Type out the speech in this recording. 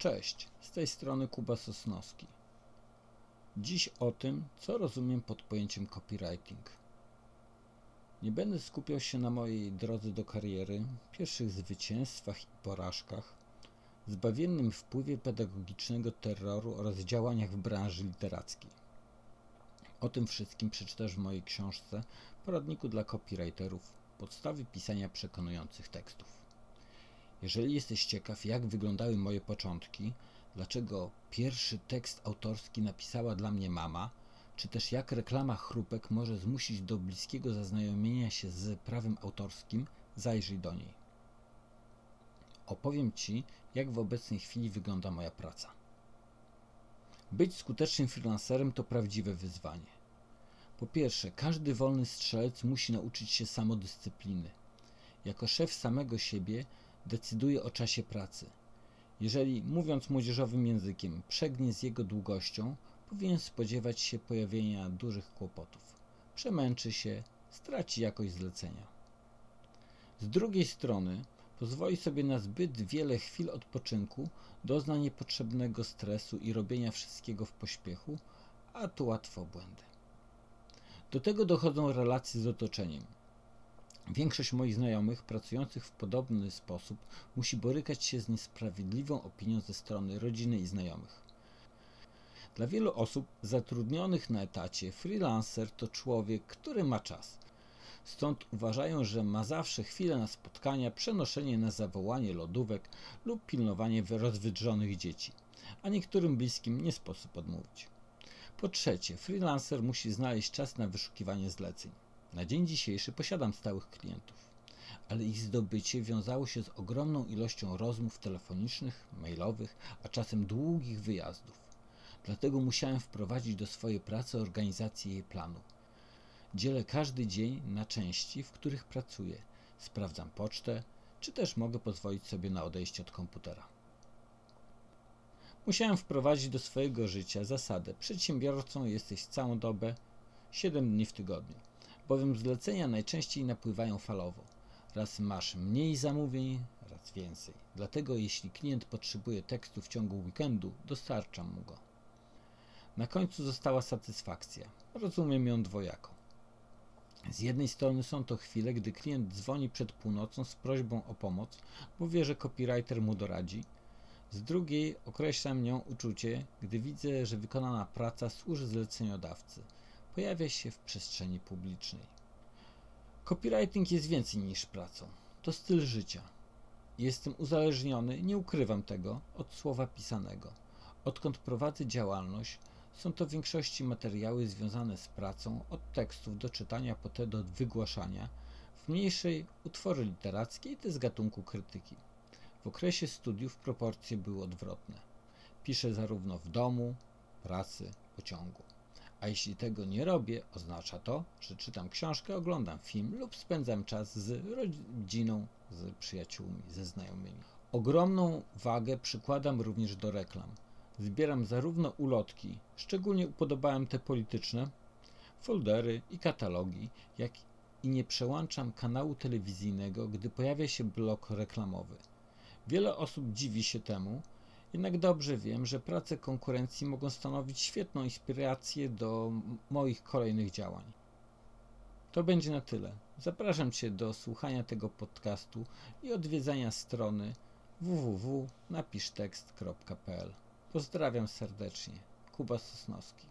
Cześć, z tej strony Kuba Sosnowski. Dziś o tym, co rozumiem pod pojęciem copywriting. Nie będę skupiał się na mojej drodze do kariery, pierwszych zwycięstwach i porażkach, zbawiennym wpływie pedagogicznego terroru oraz działaniach w branży literackiej. O tym wszystkim przeczytasz w mojej książce Poradniku dla copywriterów Podstawy pisania przekonujących tekstów. Jeżeli jesteś ciekaw, jak wyglądały moje początki, dlaczego pierwszy tekst autorski napisała dla mnie mama, czy też jak reklama chrupek może zmusić do bliskiego zaznajomienia się z prawem autorskim, zajrzyj do niej. Opowiem Ci, jak w obecnej chwili wygląda moja praca. Być skutecznym freelancerem to prawdziwe wyzwanie. Po pierwsze, każdy wolny strzelec musi nauczyć się samodyscypliny. Jako szef samego siebie decyduje o czasie pracy. Jeżeli, mówiąc młodzieżowym językiem, przegnie z jego długością, powinien spodziewać się pojawienia dużych kłopotów. Przemęczy się, straci jakość zlecenia. Z drugiej strony, pozwoli sobie na zbyt wiele chwil odpoczynku, dozna niepotrzebnego stresu i robienia wszystkiego w pośpiechu, a tu łatwo błędy. Do tego dochodzą relacje z otoczeniem – Większość moich znajomych pracujących w podobny sposób musi borykać się z niesprawiedliwą opinią ze strony rodziny i znajomych. Dla wielu osób zatrudnionych na etacie freelancer to człowiek, który ma czas. Stąd uważają, że ma zawsze chwilę na spotkania, przenoszenie na zawołanie lodówek lub pilnowanie rozwydrzonych dzieci, a niektórym bliskim nie sposób odmówić. Po trzecie, freelancer musi znaleźć czas na wyszukiwanie zleceń. Na dzień dzisiejszy posiadam stałych klientów, ale ich zdobycie wiązało się z ogromną ilością rozmów telefonicznych, mailowych, a czasem długich wyjazdów. Dlatego musiałem wprowadzić do swojej pracy organizację jej planu. Dzielę każdy dzień na części, w których pracuję. Sprawdzam pocztę, czy też mogę pozwolić sobie na odejście od komputera. Musiałem wprowadzić do swojego życia zasadę: przedsiębiorcą jesteś całą dobę, 7 dni w tygodniu bowiem zlecenia najczęściej napływają falowo. Raz masz mniej zamówień, raz więcej. Dlatego jeśli klient potrzebuje tekstu w ciągu weekendu, dostarczam mu go. Na końcu została satysfakcja. Rozumiem ją dwojako. Z jednej strony są to chwile, gdy klient dzwoni przed północą z prośbą o pomoc, bo wie, że copywriter mu doradzi. Z drugiej określam nią uczucie, gdy widzę, że wykonana praca służy zleceniodawcy – pojawia się w przestrzeni publicznej. Copywriting jest więcej niż pracą. To styl życia. Jestem uzależniony, nie ukrywam tego, od słowa pisanego. Odkąd prowadzę działalność, są to w większości materiały związane z pracą, od tekstów do czytania po te do wygłaszania, w mniejszej utwory literackie i te z gatunku krytyki. W okresie studiów proporcje były odwrotne. Piszę zarówno w domu, pracy, pociągu. A jeśli tego nie robię, oznacza to, że czytam książkę, oglądam film lub spędzam czas z rodziną, z przyjaciółmi, ze znajomymi. Ogromną wagę przykładam również do reklam. Zbieram zarówno ulotki, szczególnie upodobałem te polityczne, foldery i katalogi, jak i nie przełączam kanału telewizyjnego, gdy pojawia się blok reklamowy. Wiele osób dziwi się temu, jednak dobrze wiem, że prace konkurencji mogą stanowić świetną inspirację do moich kolejnych działań. To będzie na tyle. Zapraszam Cię do słuchania tego podcastu i odwiedzania strony www.napisztekst.pl. Pozdrawiam serdecznie. Kuba Sosnowski.